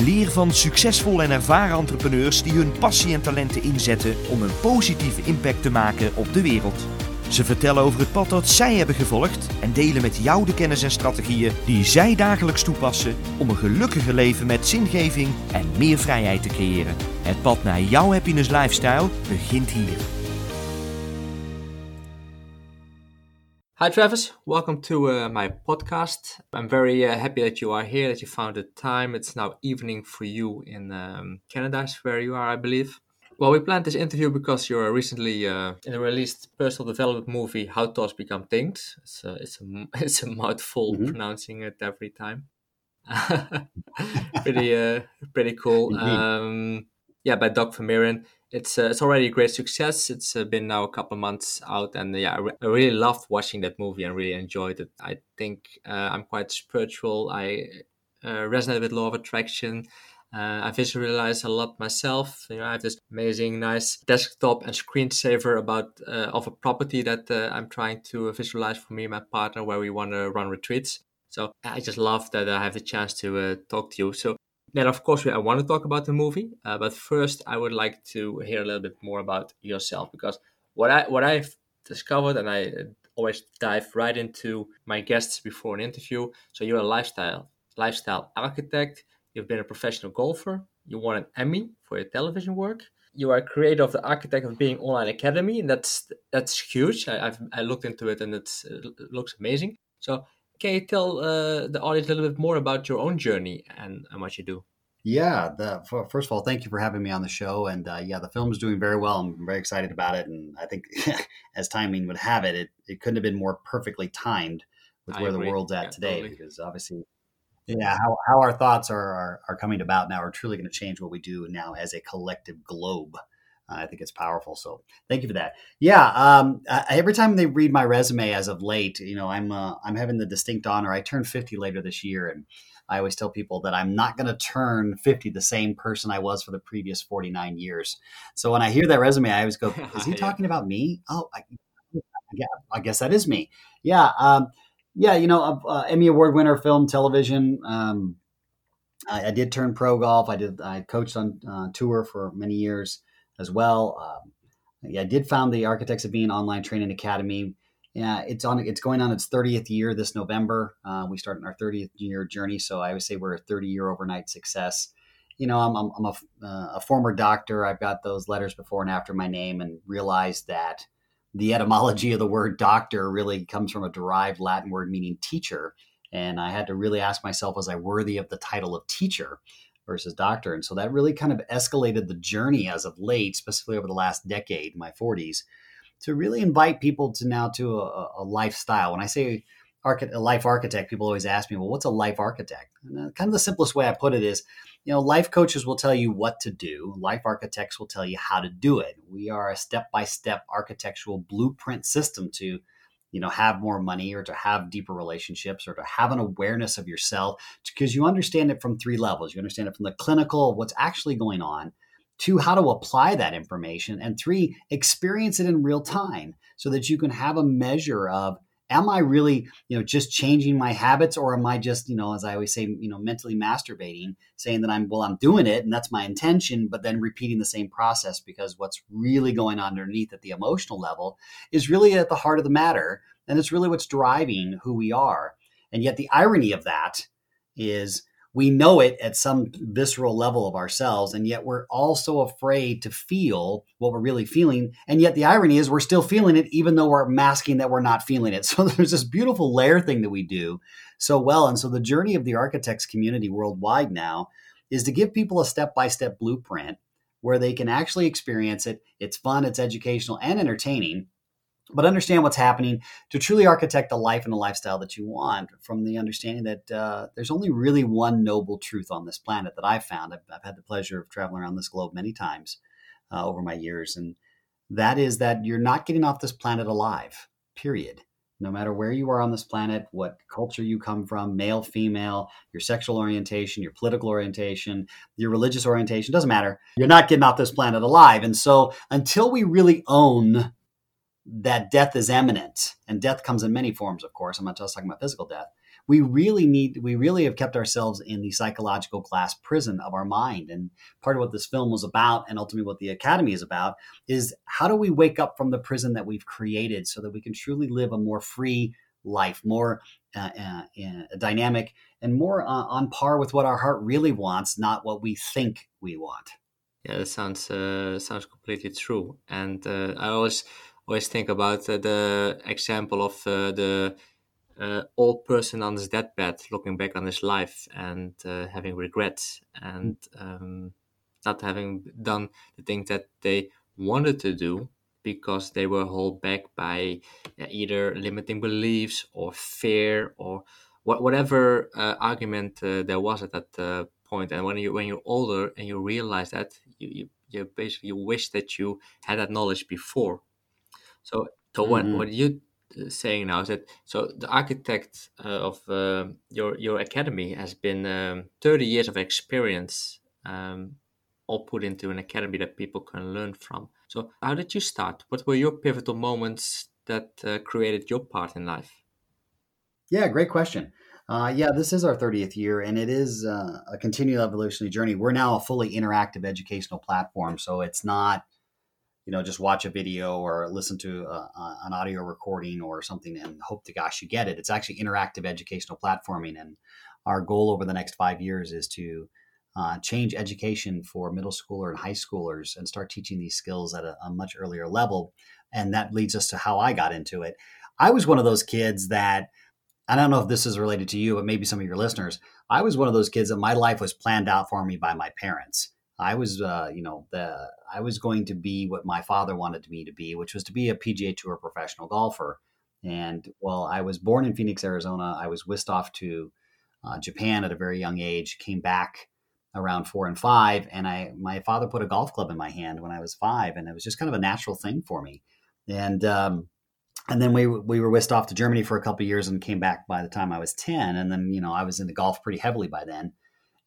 Leer van succesvolle en ervaren entrepreneurs die hun passie en talenten inzetten om een positieve impact te maken op de wereld. Ze vertellen over het pad dat zij hebben gevolgd en delen met jou de kennis en strategieën die zij dagelijks toepassen om een gelukkiger leven met zingeving en meer vrijheid te creëren. Het pad naar jouw happiness lifestyle begint hier. Hi, Travis. Welcome to uh, my podcast. I'm very uh, happy that you are here, that you found the time. It's now evening for you in um, Canada, where you are, I believe. Well, we planned this interview because you're recently uh, in a released personal development movie, How Thoughts Become Things. It's a, it's a, it's a mouthful mm-hmm. pronouncing it every time. pretty, uh, pretty cool. Um, yeah, by Doug Vermeeren it's uh, it's already a great success. It's uh, been now a couple months out, and uh, yeah, I, re- I, really loved watching that movie and really enjoyed it. I think uh, I'm quite spiritual. I uh, resonate with law of attraction. Uh, I visualize a lot myself. You know, I have this amazing, nice desktop and screensaver about of a property that I'm trying to visualize for me and my partner, where we want to run retreats. So I just love that I have the chance to talk to you. So then, of course, I want to talk about the movie, uh, but first, I would like to hear a little bit more about yourself because what I what I've discovered, and I always dive right into my guests before an interview. So you're a lifestyle lifestyle architect. You've been a professional golfer. You won an Emmy for your television work. You are creator of the architect of being online academy, and that's that's huge. I, have I looked into it, and it looks amazing. So can you tell uh, the audience a little bit more about your own journey and, and what you do? Yeah, the, first of all, thank you for having me on the show. And uh, yeah, the film is doing very well. I'm very excited about it. And I think, as timing would have it, it, it couldn't have been more perfectly timed with I where agree. the world's at yeah, today. Totally. Because obviously, yeah, how, how our thoughts are, are, are coming about now are truly going to change what we do now as a collective globe. I think it's powerful. So thank you for that. Yeah. Um, I, every time they read my resume as of late, you know, I'm uh, I'm having the distinct honor. I turn 50 later this year, and I always tell people that I'm not going to turn 50 the same person I was for the previous 49 years. So when I hear that resume, I always go, "Is he talking about me?" Oh, I, yeah, I guess that is me. Yeah. Um, yeah. You know, uh, Emmy Award winner, film, television. Um, I, I, did turn pro golf. I did. I coached on uh, tour for many years as well. Um, yeah, I did found the Architects of Being Online Training Academy. Yeah, it's on. It's going on its 30th year this November. Uh, we started our 30th year journey, so I would say we're a 30 year overnight success. You know, I'm, I'm, I'm a, uh, a former doctor. I've got those letters before and after my name, and realized that the etymology of the word doctor really comes from a derived Latin word meaning teacher. And I had to really ask myself, was I worthy of the title of teacher? Versus doctor. And so that really kind of escalated the journey as of late, specifically over the last decade, my 40s, to really invite people to now to a, a lifestyle. When I say archi- a life architect, people always ask me, well, what's a life architect? And uh, kind of the simplest way I put it is, you know, life coaches will tell you what to do. Life architects will tell you how to do it. We are a step-by-step architectural blueprint system to you know have more money or to have deeper relationships or to have an awareness of yourself because you understand it from three levels. You understand it from the clinical what's actually going on two how to apply that information and three experience it in real time so that you can have a measure of am I really, you know, just changing my habits or am I just, you know, as I always say, you know, mentally masturbating, saying that I'm, well, I'm doing it and that's my intention, but then repeating the same process because what's really going on underneath at the emotional level is really at the heart of the matter. And it's really what's driving who we are. And yet the irony of that is we know it at some visceral level of ourselves and yet we're also afraid to feel what we're really feeling. And yet the irony is we're still feeling it even though we're masking that we're not feeling it. So there's this beautiful layer thing that we do so well. And so the journey of the architects community worldwide now is to give people a step-by-step blueprint where they can actually experience it. It's fun it's educational and entertaining but understand what's happening to truly architect the life and the lifestyle that you want from the understanding that uh, there's only really one noble truth on this planet that I've found. I've, I've, had the pleasure of traveling around this globe many times uh, over my years. And that is that you're not getting off this planet alive, period. No matter where you are on this planet, what culture you come from, male, female, your sexual orientation, your political orientation, your religious orientation, doesn't matter. You're not getting off this planet alive. And so until we really own that death is imminent, and death comes in many forms, of course, I'm not just talking about physical death, we really need we really have kept ourselves in the psychological glass prison of our mind and part of what this film was about and ultimately what the academy is about is how do we wake up from the prison that we've created so that we can truly live a more free life more uh, uh, uh dynamic and more uh, on par with what our heart really wants not what we think we want? Yeah that sounds uh, sounds completely true. And uh, i always always think about the example of the uh, old person on his deathbed looking back on his life and uh, having regrets and um, not having done the things that they wanted to do because they were held back by uh, either limiting beliefs or fear or wh- whatever uh, argument uh, there was at that uh, point. And when you when you're older and you realize that you, you, you basically wish that you had that knowledge before. So so mm-hmm. what what you saying now is that so the architect uh, of uh, your your academy has been um, 30 years of experience um, all put into an academy that people can learn from so how did you start what were your pivotal moments that uh, created your part in life yeah great question uh, yeah, this is our 30th year, and it is uh, a continual evolutionary journey. We're now a fully interactive educational platform, so it's not you know just watch a video or listen to a, a, an audio recording or something and hope to gosh you get it it's actually interactive educational platforming and our goal over the next five years is to uh, change education for middle schooler and high schoolers and start teaching these skills at a, a much earlier level and that leads us to how i got into it i was one of those kids that I don't know if this is related to you, but maybe some of your listeners. I was one of those kids that my life was planned out for me by my parents. I was, uh, you know, the I was going to be what my father wanted me to be, which was to be a PGA Tour professional golfer. And well, I was born in Phoenix, Arizona. I was whisked off to uh, Japan at a very young age. Came back around four and five, and I my father put a golf club in my hand when I was five, and it was just kind of a natural thing for me. And um, and then we we were whisked off to Germany for a couple years and came back by the time I was ten. And then you know I was into golf pretty heavily by then.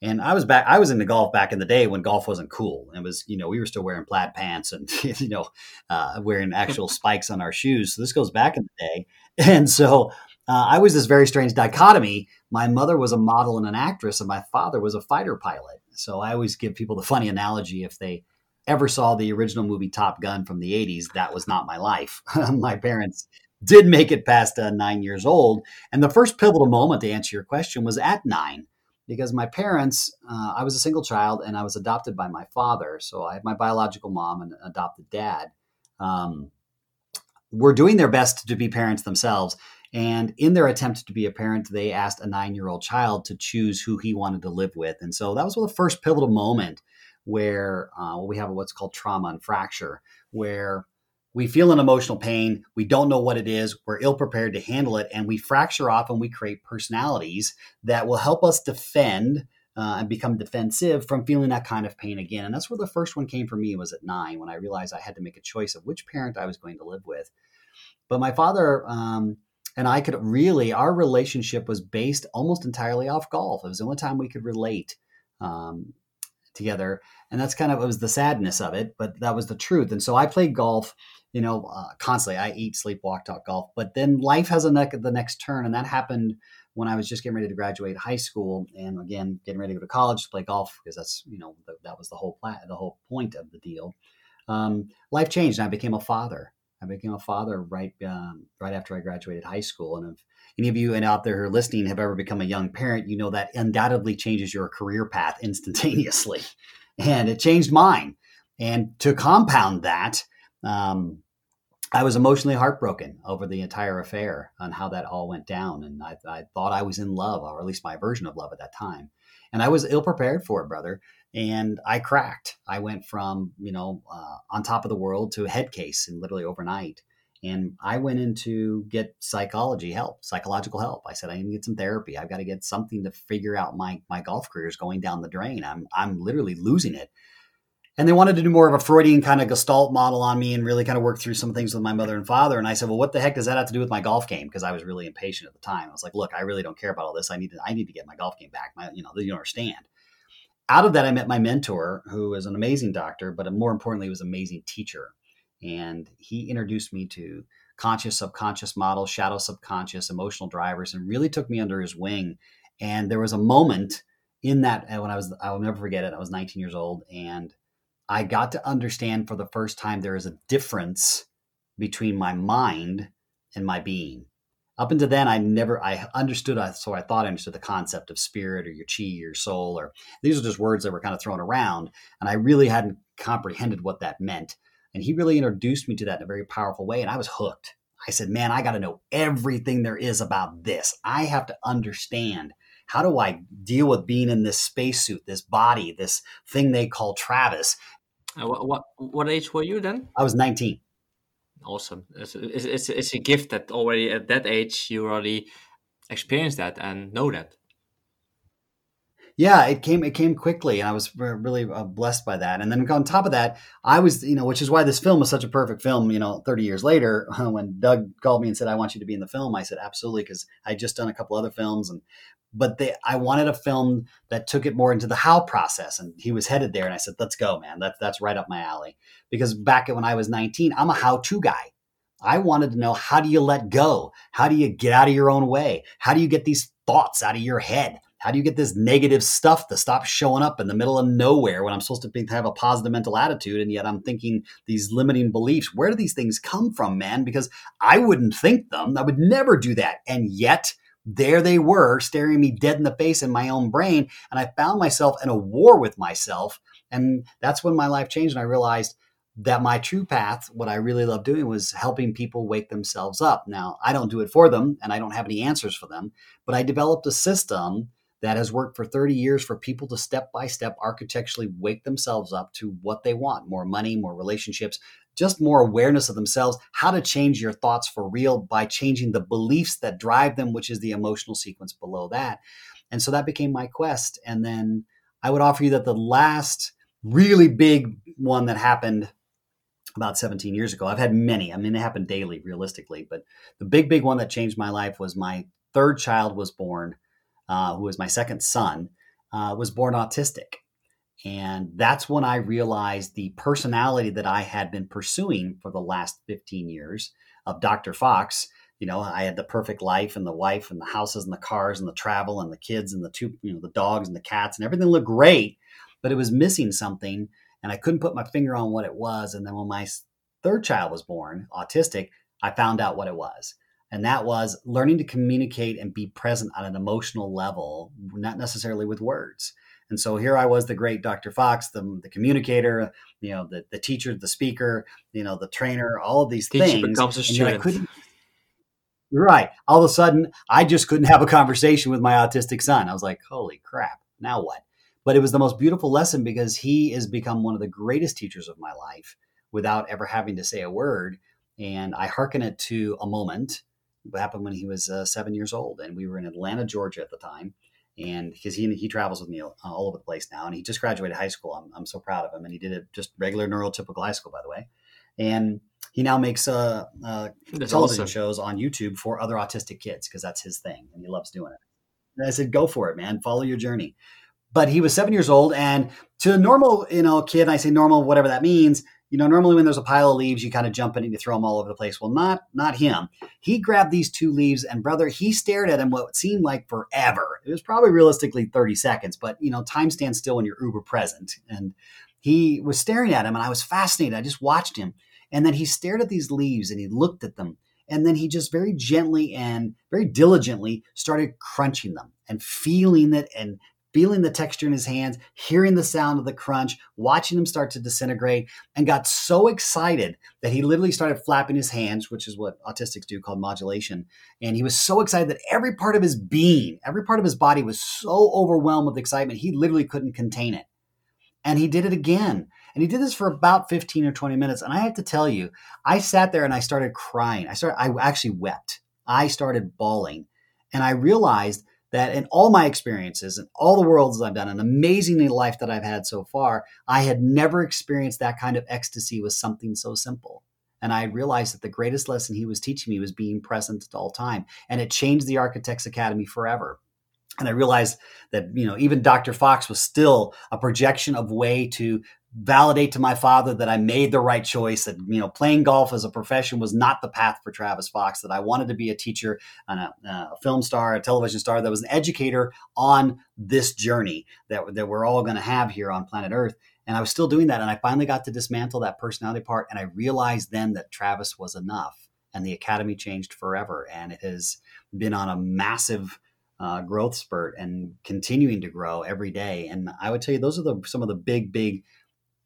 And I was back. I was into golf back in the day when golf wasn't cool. It was, you know, we were still wearing plaid pants and you know, uh, wearing actual spikes on our shoes. So this goes back in the day. And so uh, I was this very strange dichotomy. My mother was a model and an actress, and my father was a fighter pilot. So I always give people the funny analogy if they ever saw the original movie Top Gun from the '80s, that was not my life. my parents did make it past uh, nine years old, and the first pivotal moment to answer your question was at nine because my parents, uh, I was a single child and I was adopted by my father. So I had my biological mom and adopted dad. Um, were doing their best to be parents themselves. And in their attempt to be a parent, they asked a nine year old child to choose who he wanted to live with. And so that was the first pivotal moment where uh, we have what's called trauma and fracture, where we feel an emotional pain. We don't know what it is. We're ill prepared to handle it. And we fracture off and we create personalities that will help us defend uh, and become defensive from feeling that kind of pain again. And that's where the first one came for me was at nine when I realized I had to make a choice of which parent I was going to live with. But my father um, and I could really, our relationship was based almost entirely off golf. It was the only time we could relate. Um, together and that's kind of it was the sadness of it but that was the truth and so i played golf you know, uh, constantly. I eat, sleep, walk, talk, golf. But then life has a the next turn, and that happened when I was just getting ready to graduate high school, and again getting ready to go to college to play golf because that's you know the, that was the whole pla- the whole point of the deal. Um, life changed, and I became a father. I became a father right um, right after I graduated high school, and if any of you and out there who are listening have ever become a young parent, you know that undoubtedly changes your career path instantaneously, and it changed mine. And to compound that, um, I was emotionally heartbroken over the entire affair on how that all went down. And I, I, thought I was in love, or at least my version of love at that time. And I was ill prepared for it, brother. And I cracked. I went from, you know, uh, on top of the world to a head case and literally overnight. And I went in to get psychology help, psychological help. I said, I need to get some therapy. I've got to get something to figure out my, my golf career is going down the drain. I'm, I'm literally losing it and they wanted to do more of a Freudian kind of gestalt model on me and really kind of work through some things with my mother and father. And I said, well, what the heck does that have to do with my golf game? Because I was really impatient at the time. I was like, look, I really don't care about all this. I need to, I need to get my golf game back. My, you know, you don't understand. Out of that, I met my mentor, who is an amazing doctor, but more importantly, was an amazing teacher. And he introduced me to conscious, subconscious models, shadow subconscious, emotional drivers, and really took me under his wing. And there was a moment in that when I was, I will never forget it. I was 19 years old and I got to understand for the first time there is a difference between my mind and my being. Up until then, I never I understood. So I thought I understood the concept of spirit or your chi, your soul, or these are just words that were kind of thrown around, and I really hadn't comprehended what that meant. And he really introduced me to that in a very powerful way, and I was hooked. I said, "Man, I got to know everything there is about this. I have to understand how do I deal with being in this spacesuit, this body, this thing they call Travis, uh, what, what what age were you then? I was 19. Awesome. It's, it's, it's, it's a gift that already at that age you already experienced that and know that. Yeah, it came it came quickly, and I was really uh, blessed by that. And then on top of that, I was you know, which is why this film was such a perfect film. You know, 30 years later, when Doug called me and said, "I want you to be in the film," I said, "Absolutely," because I just done a couple other films, and but they I wanted a film that took it more into the how process and he was headed there and I said let's go man. That's that's right up my alley. Because back when I was 19 I'm a how to guy. I wanted to know how do you let go? How do you get out of your own way? How do you get these thoughts out of your head? How do you get this negative stuff to stop showing up in the middle of nowhere when I'm supposed to be, have a positive mental attitude and yet I'm thinking these limiting beliefs? Where do these things come from man? Because I wouldn't think them. I would never do that. And yet there they were staring me dead in the face in my own brain. And I found myself in a war with myself. And that's when my life changed. And I realized that my true path, what I really love doing was helping people wake themselves up. Now, I don't do it for them and I don't have any answers for them, but I developed a system that has worked for 30 years for people to step by step architecturally wake themselves up to what they want more money, more relationships, just more awareness of themselves, how to change your thoughts for real by changing the beliefs that drive them, which is the emotional sequence below that. And so that became my quest. And then I would offer you that the last really big one that happened about 17 years ago, I've had many. I mean, they happen daily, realistically, but the big, big one that changed my life was my third child was born, uh, who was my second son, uh, was born autistic. And that's when I realized the personality that I had been pursuing for the last 15 years of Dr. Fox. You know, I had the perfect life and the wife and the houses and the cars and the travel and the kids and the two, you know, the dogs and the cats and everything looked great, but it was missing something. And I couldn't put my finger on what it was. And then when my third child was born, autistic, I found out what it was. And that was learning to communicate and be present on an emotional level, not necessarily with words. And so here I was, the great Dr. Fox, the, the communicator, you know, the, the teacher, the speaker, you know, the trainer, all of these Teacher things. Becomes a student. I couldn't, right. All of a sudden, I just couldn't have a conversation with my autistic son. I was like, holy crap, now what? But it was the most beautiful lesson because he has become one of the greatest teachers of my life without ever having to say a word. And I hearken it to a moment. What happened when he was uh, seven years old, and we were in Atlanta, Georgia at the time and because he he travels with me all, over the place now, and he just graduated high school. I'm I'm so proud of him, and he did it just regular neurotypical high school, by the way, and he now makes uh, uh television awesome. shows on YouTube for other autistic kids because that's his thing, and he loves doing it. And I said, go for it, man, follow your journey. But he was seven years old, and to a normal, you know, kid, I say normal, whatever that means you know, normally when there's a pile of leaves, you kind of jump in and you throw them all over the place. Well, not not him. He grabbed these two leaves, and brother, he stared at him what seemed like forever. It was probably realistically 30 seconds, but you know, time stands still when you're uber present. And he was staring at him, and I was fascinated. I just watched him, and then he stared at these leaves and he looked at them, and then he just very gently and very diligently started crunching them and feeling it and feeling the texture in his hands, hearing the sound of the crunch, watching them start to disintegrate, and got so excited that he literally started flapping his hands, which is what autistics do called modulation. And he was so excited that every part of his being, every part of his body was so overwhelmed with excitement, he literally couldn't contain it. And he did it again. And he did this for about 15 or 20 minutes. And I have to tell you, I sat there and I started crying. I started, I actually wept. I started bawling. And I realized that in all my experiences and all the worlds I've done, an amazing life that I've had so far, I had never experienced that kind of ecstasy with something so simple. And I realized that the greatest lesson he was teaching me was being present at all time. And it changed the Architects Academy forever. And I realized that, you know, even Dr. Fox was still a projection of way to validate to my father that I made the right choice, that, you know, playing golf as a profession was not the path for Travis Fox, that I wanted to be a teacher and a, a film star, a television star that was an educator on this journey that, that we're all going to have here on planet Earth. And I was still doing that. And I finally got to dismantle that personality part. And I realized then that Travis was enough. And the academy changed forever. And it has been on a massive uh, growth spurt and continuing to grow every day. And I would tell you, those are the some of the big, big,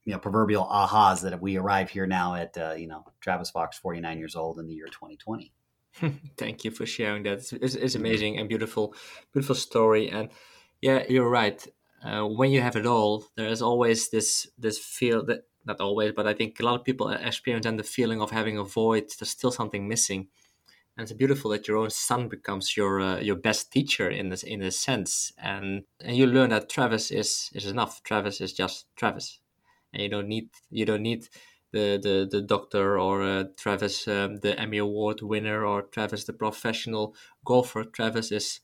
you know, proverbial ahas that we arrive here now at, uh, you know, Travis Fox, 49 years old in the year 2020. Thank you for sharing that. It's, it's, it's amazing and beautiful, beautiful story. And yeah, you're right uh, when you have it all, there is always this this feel that not always, but I think a lot of people experience and the feeling of having a void. There's still something missing, and it's beautiful that your own son becomes your uh, your best teacher in this in a sense, and and you learn that Travis is is enough. Travis is just Travis, and you don't need you don't need the the, the doctor or uh, Travis um, the Emmy Award winner or Travis the professional golfer. Travis is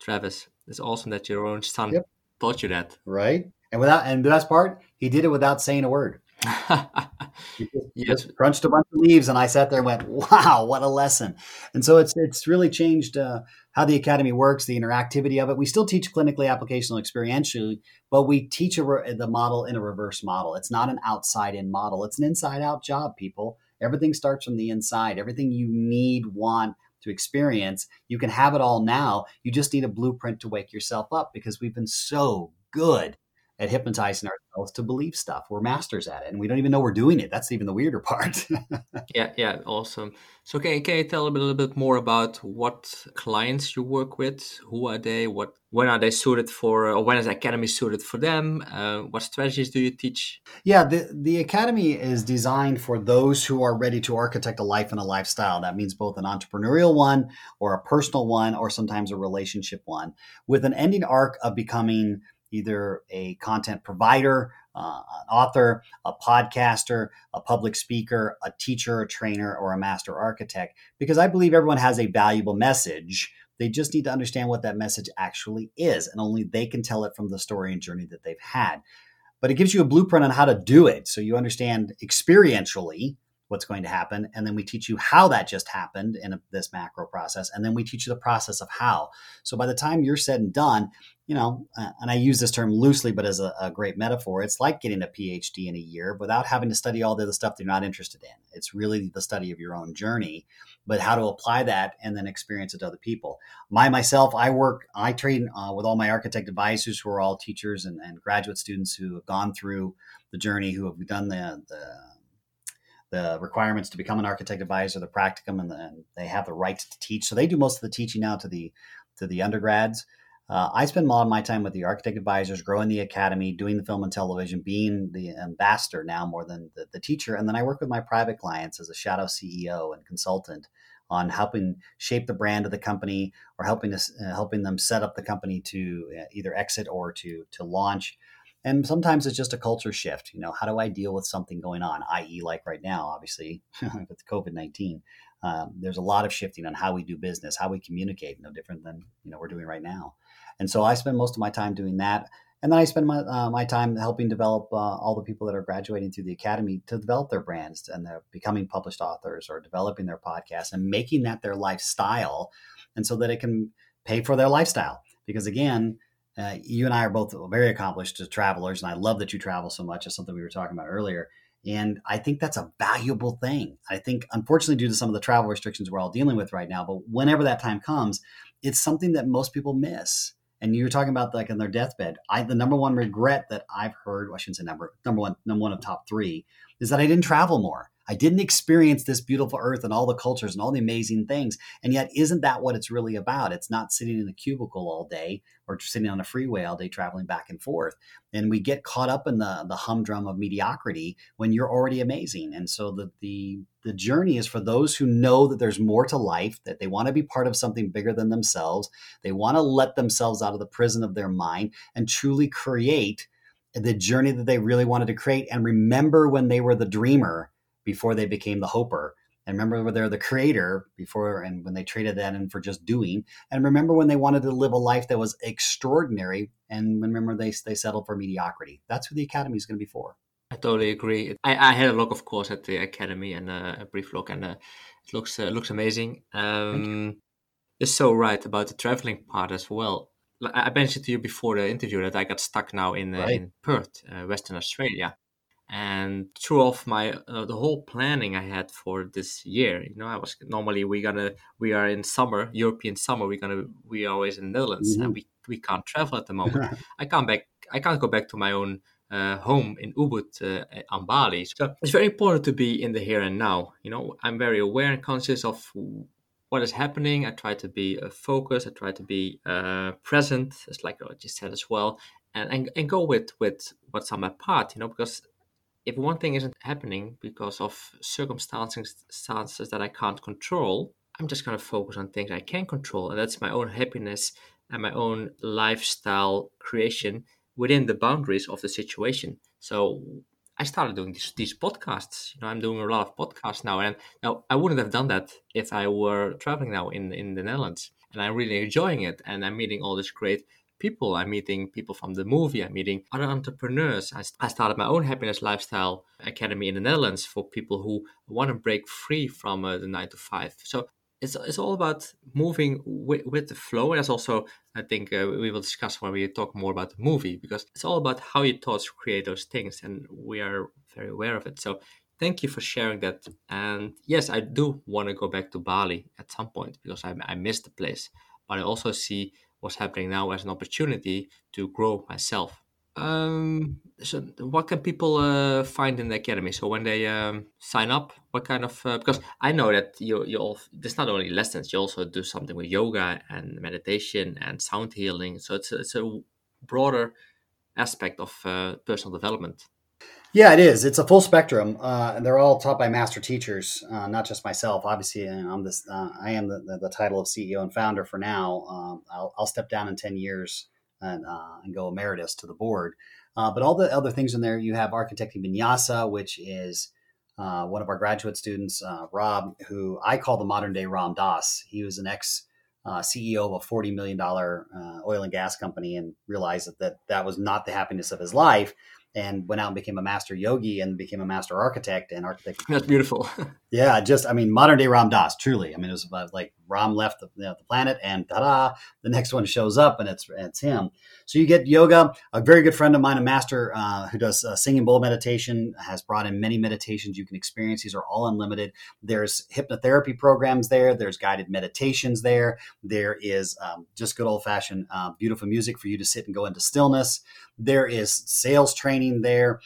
Travis. It's awesome that your own son yep taught you that. Right. And without, and the best part, he did it without saying a word. yes. crunched a bunch of leaves, and I sat there and went, "Wow, what a lesson!" And so it's it's really changed uh, how the academy works, the interactivity of it. We still teach clinically, applicational, experientially, but we teach re- the model in a reverse model. It's not an outside-in model; it's an inside-out job. People, everything starts from the inside. Everything you need, want, to experience. You can have it all now. You just need a blueprint to wake yourself up because we've been so good at hypnotizing ourselves to believe stuff. We're masters at it, and we don't even know we're doing it. That's even the weirder part. yeah, yeah, awesome. So, can, can you tell a little bit more about what clients you work with? Who are they? What when are they suited for, or when is the academy suited for them? Uh, what strategies do you teach? Yeah, the the academy is designed for those who are ready to architect a life and a lifestyle. That means both an entrepreneurial one, or a personal one, or sometimes a relationship one, with an ending arc of becoming either a content provider, uh, an author, a podcaster, a public speaker, a teacher, a trainer, or a master architect, because I believe everyone has a valuable message. They just need to understand what that message actually is, and only they can tell it from the story and journey that they've had. But it gives you a blueprint on how to do it. So you understand experientially what's going to happen. And then we teach you how that just happened in a, this macro process. And then we teach you the process of how. So by the time you're said and done, you know, uh, and I use this term loosely, but as a, a, great metaphor, it's like getting a PhD in a year without having to study all the other stuff you're not interested in. It's really the study of your own journey, but how to apply that and then experience it to other people. My myself, I work, I train uh, with all my architect advisors who are all teachers and, and, graduate students who have gone through the journey, who have done the, the the requirements to become an architect advisor, the practicum, and, the, and they have the right to teach. So they do most of the teaching now to the to the undergrads. Uh, I spend a lot of my time with the architect advisors, growing the academy, doing the film and television, being the ambassador now more than the, the teacher. And then I work with my private clients as a shadow CEO and consultant on helping shape the brand of the company or helping us uh, helping them set up the company to uh, either exit or to to launch. And sometimes it's just a culture shift. You know, how do I deal with something going on, i.e., like right now, obviously with COVID nineteen. Um, there's a lot of shifting on how we do business, how we communicate, no different than you know we're doing right now. And so I spend most of my time doing that. And then I spend my, uh, my time helping develop uh, all the people that are graduating through the academy to develop their brands and they're becoming published authors or developing their podcast and making that their lifestyle. And so that it can pay for their lifestyle. Because again, uh, you and I are both very accomplished travelers, and I love that you travel so much. It's something we were talking about earlier. And I think that's a valuable thing. I think, unfortunately, due to some of the travel restrictions we're all dealing with right now, but whenever that time comes, it's something that most people miss and you were talking about like on their deathbed. I the number one regret that I've heard, well, I shouldn't say number number one, number one of top three, is that I didn't travel more. I didn't experience this beautiful earth and all the cultures and all the amazing things. And yet, isn't that what it's really about? It's not sitting in a cubicle all day or sitting on a freeway all day traveling back and forth. And we get caught up in the the humdrum of mediocrity when you're already amazing. And so the the the journey is for those who know that there's more to life, that they want to be part of something bigger than themselves. They want to let themselves out of the prison of their mind and truly create the journey that they really wanted to create and remember when they were the dreamer before they became the hoper and remember when they're the creator before and when they traded that in for just doing. And remember when they wanted to live a life that was extraordinary and remember they, they settled for mediocrity. That's who the academy is going to be for. I totally agree. I, I had a look of course at the academy and uh, a brief look and uh, it looks uh, looks amazing. Um, it's so right about the traveling part as well. I mentioned to you before the interview that I got stuck now in uh, right. in Perth, uh, Western Australia, and threw off my uh, the whole planning I had for this year. You know, I was normally we gonna we are in summer, European summer. We're gonna we are always in Netherlands, mm-hmm. and we we can't travel at the moment. I can't back. I can't go back to my own uh, home in Ubud uh, on Bali. So it's very important to be in the here and now. You know, I'm very aware and conscious of what is happening. I try to be uh, focused. I try to be uh, present, as like I just said as well, and, and and go with with what's on my part, You know, because if one thing isn't happening because of circumstances that I can't control, I'm just gonna focus on things I can control, and that's my own happiness and my own lifestyle creation within the boundaries of the situation. So I started doing these, these podcasts. You know, I'm doing a lot of podcasts now, and now I wouldn't have done that if I were traveling now in in the Netherlands. And I'm really enjoying it, and I'm meeting all these great people. I'm meeting people from the movie. I'm meeting other entrepreneurs. I, I started my own happiness lifestyle academy in the Netherlands for people who want to break free from uh, the nine to five. So it's, it's all about moving with, with the flow. And that's also, I think, uh, we will discuss when we talk more about the movie because it's all about how your thoughts create those things, and we are very aware of it. So thank you for sharing that. And yes, I do want to go back to Bali at some point because I, I miss the place, but I also see what's happening now as an opportunity to grow myself um, so what can people uh, find in the academy? So when they um, sign up, what kind of uh, because I know that you you all there's not only lessons, you also do something with yoga and meditation and sound healing. So it's it's a broader aspect of uh, personal development. Yeah, it is. It's a full spectrum, uh, and they're all taught by master teachers, uh, not just myself. Obviously, I'm this. Uh, I am the, the, the, title of CEO and founder for now. Um, I'll, I'll, step down in ten years and, uh, and go emeritus to the board. Uh, but all the other things in there, you have architecting vinyasa, which is uh, one of our graduate students, uh, Rob, who I call the modern day Ram Dass. He was an ex uh, CEO of a $40 million uh, oil and gas company and realized that, that that was not the happiness of his life and went out and became a master yogi and became a master architect and architect. That's beautiful. yeah, just I mean, modern day Ram Dass, truly. I mean, it was about like Ram left the, you know, the planet, and ta-da, the next one shows up, and it's it's him. So you get yoga. A very good friend of mine, a master uh, who does uh, singing bowl meditation, has brought in many meditations you can experience. These are all unlimited. There's hypnotherapy programs there. There's guided meditations there. There is um, just good old fashioned uh, beautiful music for you to sit and go into stillness. There is sales training there.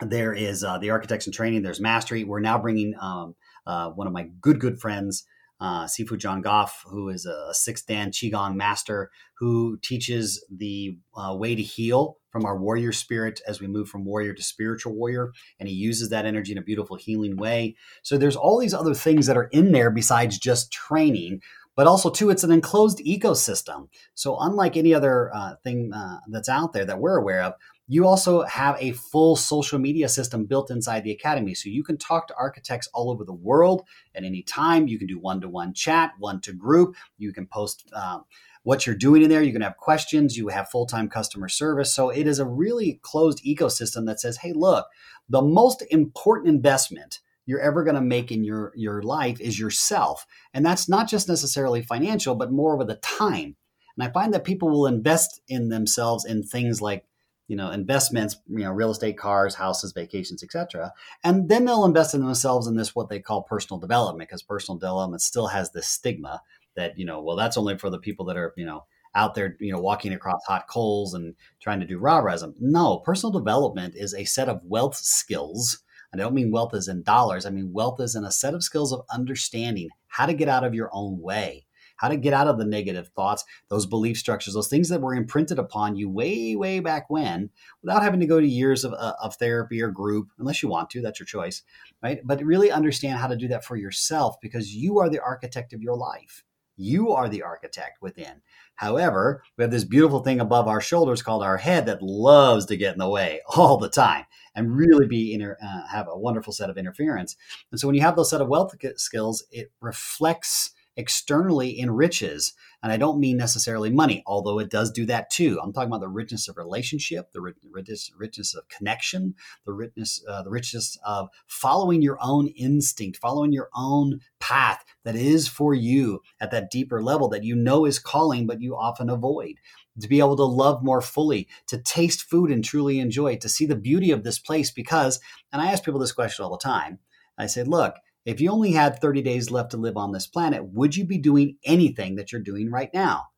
There is uh, the architects and training. There's mastery. We're now bringing um, uh, one of my good, good friends, uh, Sifu John Goff, who is a sixth Dan Qigong master who teaches the uh, way to heal from our warrior spirit as we move from warrior to spiritual warrior. And he uses that energy in a beautiful healing way. So there's all these other things that are in there besides just training but also too it's an enclosed ecosystem so unlike any other uh, thing uh, that's out there that we're aware of you also have a full social media system built inside the academy. So you can talk to architects all over the world at any time. You can do one-to-one chat one to group you can post um, what you're doing in there. You can have questions. You have full-time customer service. So it is a really closed ecosystem that says hey look the most important investment you're ever going to make in your your life is yourself. And that's not just necessarily financial but more with the time. And i find that people will invest in themselves in things like you know investments you know real estate cars houses vacations etc and then they'll invest in themselves in this what they call personal development because personal development still has this stigma that you know well that's only for the people that are you know out there, you know, walking across hot coals and trying to do rah rahsm. No, personal development is a set of wealth skills I don't mean wealth as in dollars. I mean wealth is in a set of skills of understanding how to get out of your own way, how to get out of the negative thoughts, those belief structures, those things that were imprinted upon you way, way back when, without having to go to years of, uh, of therapy or group, unless you want to, that's your choice, right? But really understand how to do that for yourself because you are the architect of your life. You are the architect within. However, we have this beautiful thing above our shoulders called our head that loves to get in the way all the time and really be inter, uh, have a wonderful set of interference. And so when you have those set of wealth skills, it reflects externally enriches. And I don't mean necessarily money, although it does do that too. I'm talking about the richness of relationship, the richness, richness of connection, the richness, uh, the richness of following your own instinct, following your own path that is for you at that deeper level that you know is calling, but you often avoid to be able to love more fully, to taste food and truly enjoy to see the beauty of this place. Because, and I ask people this question all the time I say, look, if you only had 30 days left to live on this planet, would you be doing anything that you're doing right now?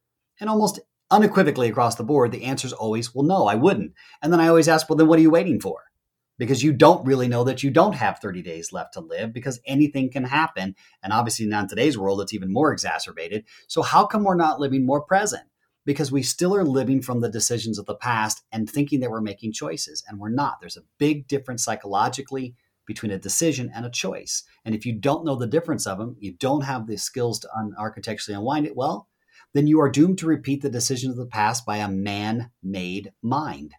And almost unequivocally across the board, the answer is always, well, no, I wouldn't. And then I always ask, well, then what are you waiting for? Because you don't really know that you don't have 30 days left to live because anything can happen. And obviously, now in today's world, it's even more exacerbated. So, how come we're not living more present? Because we still are living from the decisions of the past and thinking that we're making choices, and we're not. There's a big difference psychologically, between a decision and a choice. And if you don't know the difference of them, you don't have the skills to un- architecturally unwind it well, then you are doomed to repeat the decisions of the past by a man made mind,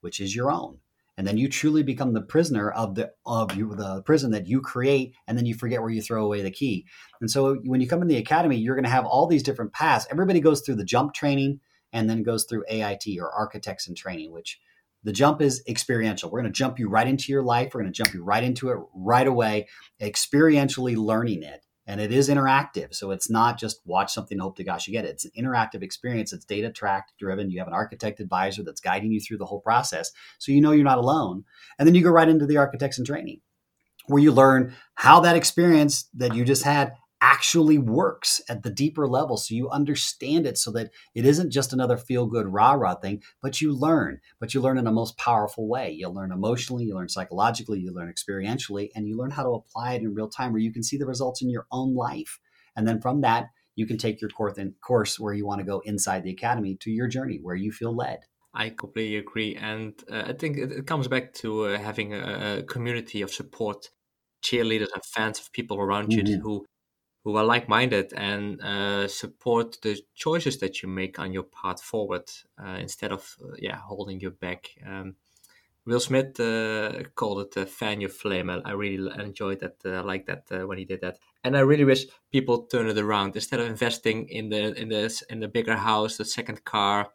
which is your own. And then you truly become the prisoner of the of you, the prison that you create, and then you forget where you throw away the key. And so when you come in the academy, you're going to have all these different paths. Everybody goes through the jump training and then goes through AIT or architects in training, which the jump is experiential. We're going to jump you right into your life. We're going to jump you right into it right away, experientially learning it. And it is interactive. So it's not just watch something and hope to gosh you get it. It's an interactive experience. It's data tracked driven. You have an architect advisor that's guiding you through the whole process. So you know you're not alone. And then you go right into the architects and training where you learn how that experience that you just had actually works at the deeper level so you understand it so that it isn't just another feel good rah rah thing but you learn but you learn in a most powerful way. You learn emotionally you learn psychologically you learn experientially and you learn how to apply it in real time where you can see the results in your own life. And then from that you can take your course where you want to go inside the academy to your journey where you feel led. I completely agree, and uh, I think it, it, comes back to uh, having a, a, community of support, cheerleaders and fans of people around mm-hmm. you who who are like-minded and uh, support the choices that you make on your path forward uh, instead of uh, yeah holding you back. Um, Will Smith uh, called it uh, "fan your flame." I, I really enjoyed that. I like that when he did that, and I really wish people turn it around instead of investing in the in the in the bigger house, the second car,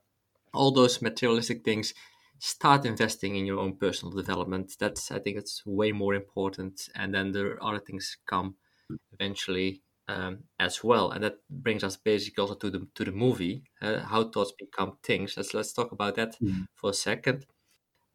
all those materialistic things. Start investing in your own personal development. That's I think it's way more important, and then the other things come eventually um, as well, and that brings us basically also to the to the movie, uh, how thoughts become things. Let's let's talk about that mm-hmm. for a second.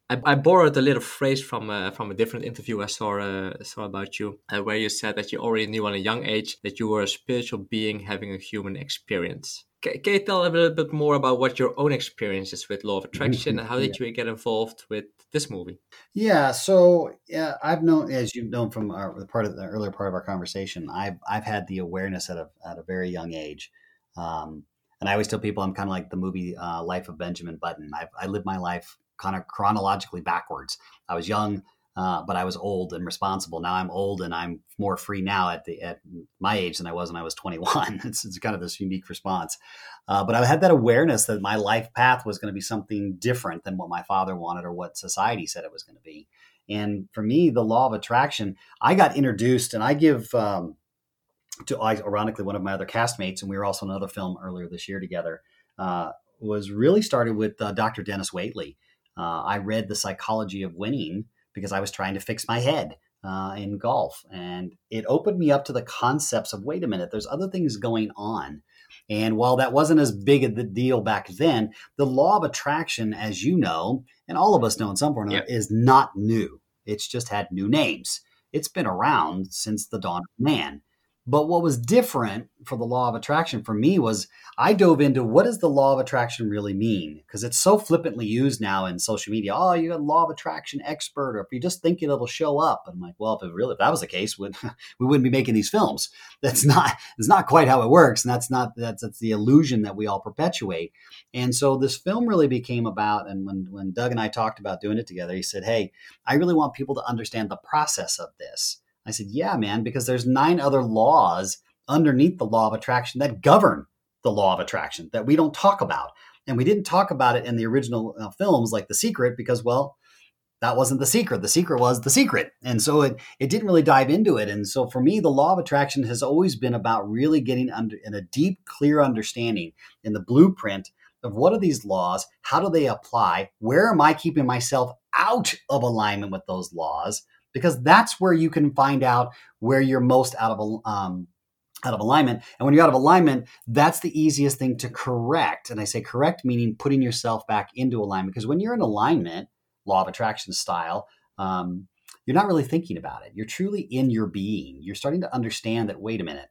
I, I, borrowed a little phrase from uh, from a different interview I saw uh, saw about you, uh, where you said that you already knew on a young age that you were a spiritual being having a human experience. Can, can you tell a little bit more about what your own experiences with law of attraction mm-hmm. and how did yeah. you get involved with this movie? Yeah, so yeah, I've known, as you've known from our, the part of the earlier part of our conversation, I've I've had the awareness at a at a very young age, um, and I always tell people I'm kind of like the movie uh, Life of Benjamin Button. I've, I live my life kind of chronologically backwards. I was young, uh, but I was old and responsible. Now I'm old and I'm more free now at the at my age than I was when I was 21. it's, it's kind of this unique response. Uh, but I had that awareness that my life path was going to be something different than what my father wanted or what society said it was going to be. And for me, the law of attraction, I got introduced, and I give um, to ironically one of my other castmates, and we were also in another film earlier this year together. Uh, was really started with uh, Dr. Dennis Waitley. Uh, I read The Psychology of Winning because I was trying to fix my head uh, in golf. And it opened me up to the concepts of wait a minute, there's other things going on. And while that wasn't as big of a deal back then, the law of attraction, as you know, and all of us know in some point, yep. is not new. It's just had new names. It's been around since the dawn of man. But what was different for the law of attraction for me was I dove into what does the law of attraction really mean? Because it's so flippantly used now in social media. Oh, you're a law of attraction expert, or if you just think it, it'll show up. And I'm like, well, if it really if that was the case, we wouldn't be making these films. That's not it's not quite how it works, and that's not that's that's the illusion that we all perpetuate. And so this film really became about. And when when Doug and I talked about doing it together, he said, hey, I really want people to understand the process of this I said, Yeah, man, because there's nine other laws underneath the law of attraction that govern the law of attraction that we don't talk about. And we didn't talk about it in the original uh, films like The Secret because, well, that wasn't the secret. The secret was the secret. And so it, it didn't really dive into it. And so for me, the law of attraction has always been about really getting under in a deep, clear understanding in the blueprint of what are these laws? How do they apply? Where am I keeping myself out of alignment with those laws? Because that's where you can find out where you're most out of um, out of alignment. And when you're out of alignment, that's the easiest thing to correct. And I say correct meaning putting yourself back into alignment because when you're in alignment, law of attraction style, um, you're not really thinking about it. You're truly in your being. You're starting to understand that. Wait a minute.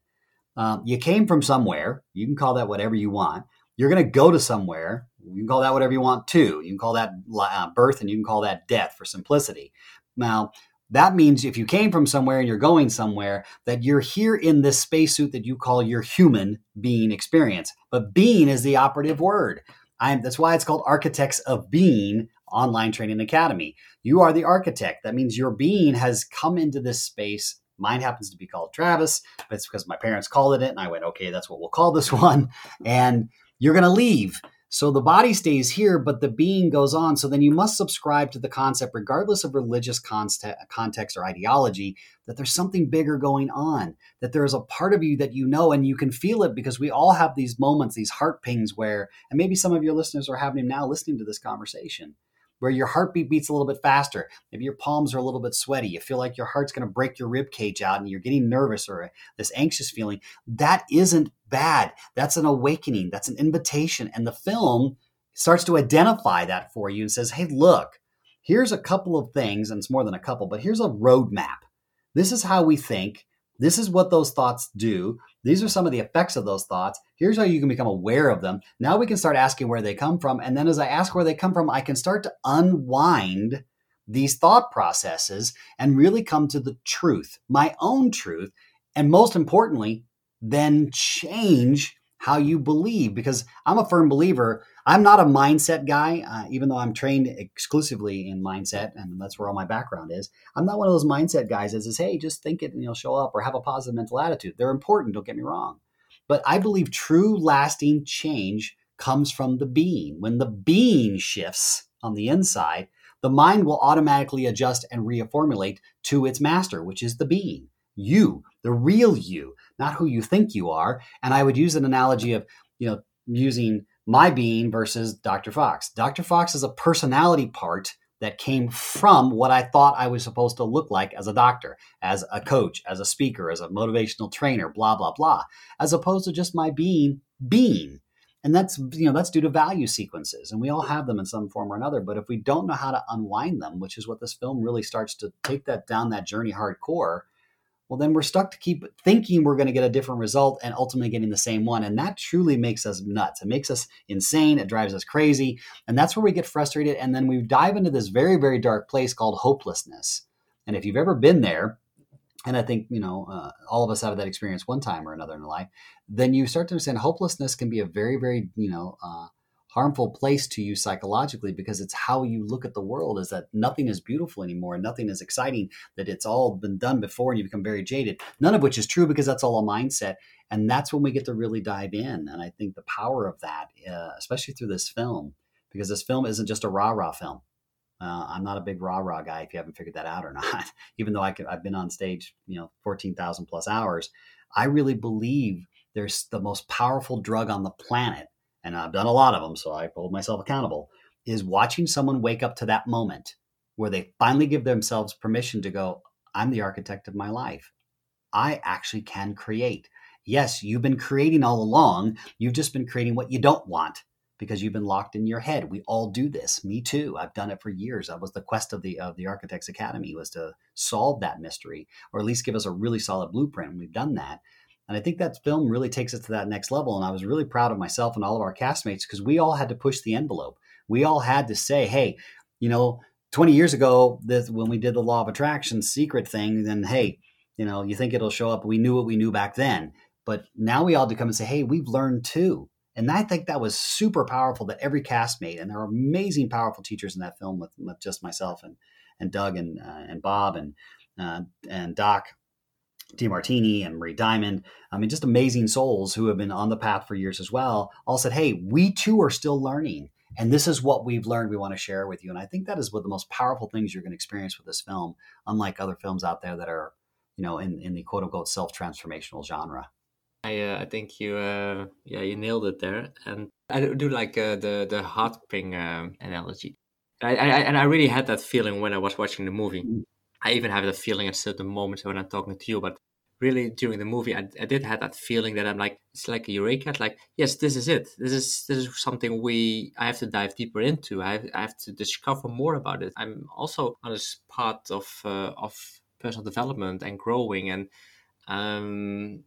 Um, you came from somewhere. You can call that whatever you want. You're going to go to somewhere. You can call that whatever you want too. You can call that uh, birth and you can call that death for simplicity. Now, that means if you came from somewhere and you're going somewhere, that you're here in this spacesuit that you call your human being experience. But being is the operative word. I'm, that's why it's called Architects of Being Online Training Academy. You are the architect. That means your being has come into this space. Mine happens to be called Travis, but it's because my parents called it it. And I went, okay, that's what we'll call this one. And you're going to leave. So the body stays here, but the being goes on. So then you must subscribe to the concept, regardless of religious context or ideology, that there's something bigger going on, that there is a part of you that you know and you can feel it because we all have these moments, these heart pings where, and maybe some of your listeners are having them now listening to this conversation where your heartbeat beats a little bit faster. Maybe your palms are a little bit sweaty. You feel like your heart's going to break your rib cage out and you're getting nervous or uh, this anxious feeling. That isn't bad. That's an awakening. That's an invitation. And the film starts to identify that for you and says, hey, look, here's a couple of things, and it's more than a couple, but here's a roadmap. This is how we think. This is what those thoughts do. These are some of the effects of those thoughts. Here's how you can become aware of them. Now we can start asking where they come from. And then as I ask where they come from, I can start to unwind these thought processes and really come to the truth, my own truth. And most importantly, then change how you believe because I'm a firm believer. I'm not a mindset guy, uh, even though I'm trained exclusively in mindset, and that's where all my background is. I'm not one of those mindset guys that says, "Hey, just think it and you'll show up," or have a positive mental attitude. They're important. Don't get me wrong, but I believe true, lasting change comes from the being. When the being shifts on the inside, the mind will automatically adjust and reformulate to its master, which is the being, you, the real you not who you think you are. And I would use an analogy of, you know, using my being versus Dr. Fox. Dr. Fox is a personality part that came from what I thought I was supposed to look like as a doctor, as a coach, as a speaker, as a motivational trainer, blah, blah, blah, as opposed to just my being being. And that's you know that's due to value sequences, and we all have them in some form or another. But if we don't know how to unwind them, which is what this film really starts to take that down that journey hardcore, well, then we're stuck to keep thinking we're going to get a different result and ultimately getting the same one. And that truly makes us nuts. It makes us insane. It drives us crazy. And that's where we get frustrated. And then we dive into this very, very dark place called hopelessness. And if you've ever been there, and I think, you know, uh, all of us have that experience one time or another in life, then you start to understand hopelessness can be a very, very, you know, uh, harmful place to you psychologically because it's how you look at the world is that nothing is beautiful anymore and nothing is exciting that it's all been done before and you become very jaded. None of which is true because that's all a mindset and that's when we get to really dive in and i think the power of that uh, especially through this film because this film isn't just a rah-rah film. Uh, i'm not a big rah-rah guy if you haven't figured that out or not even though I could, i've been on stage you know 14000 plus hours. I really believe there's the most powerful drug on the planet and I've done a lot of them, so I hold myself accountable, is watching someone wake up to that moment where they finally give themselves permission to go, I'm the architect of my life. I actually can create. Yes, you've been creating all along. You've just been creating what you don't want because you've been locked in your head. We all do this. Me too. I've done it for years. That was the quest of the of the Architects Academy was to solve that mystery or at least give us a really solid blueprint. And we've done that. And I think that film really takes us to that next level. And I was really proud of myself and all of our castmates because we all had to push the envelope. We all had to say, hey, you know, 20 years ago, this, when we did the law of attraction secret thing, then hey, you know, you think it'll show up. We knew what we knew back then. But now we all to come and say, hey, we've learned too. And I think that was super powerful that every castmate, and there are amazing, powerful teachers in that film with, with just myself and, and Doug and, uh, and Bob and, uh, and Doc Demartini and Marie Diamond. I mean, just amazing souls who have been on the path for years as well, all said, hey, we too are still learning. And this is what we've learned we want to share with you. And I think that is one of the most powerful things you're going to experience with this film, unlike other films out there that are, you know, in, in the quote unquote self transformational genre. I, uh, I think you uh, yeah you nailed it there, and I do like uh, the the heart ping um, analogy. I, I, and I really had that feeling when I was watching the movie. I even have the feeling at certain moments when I'm talking to you. But really, during the movie, I, I did have that feeling that I'm like, it's like a eureka. Like, yes, this is it. This is this is something we I have to dive deeper into. I have, I have to discover more about it. I'm also on this part of uh, of personal development and growing, and um,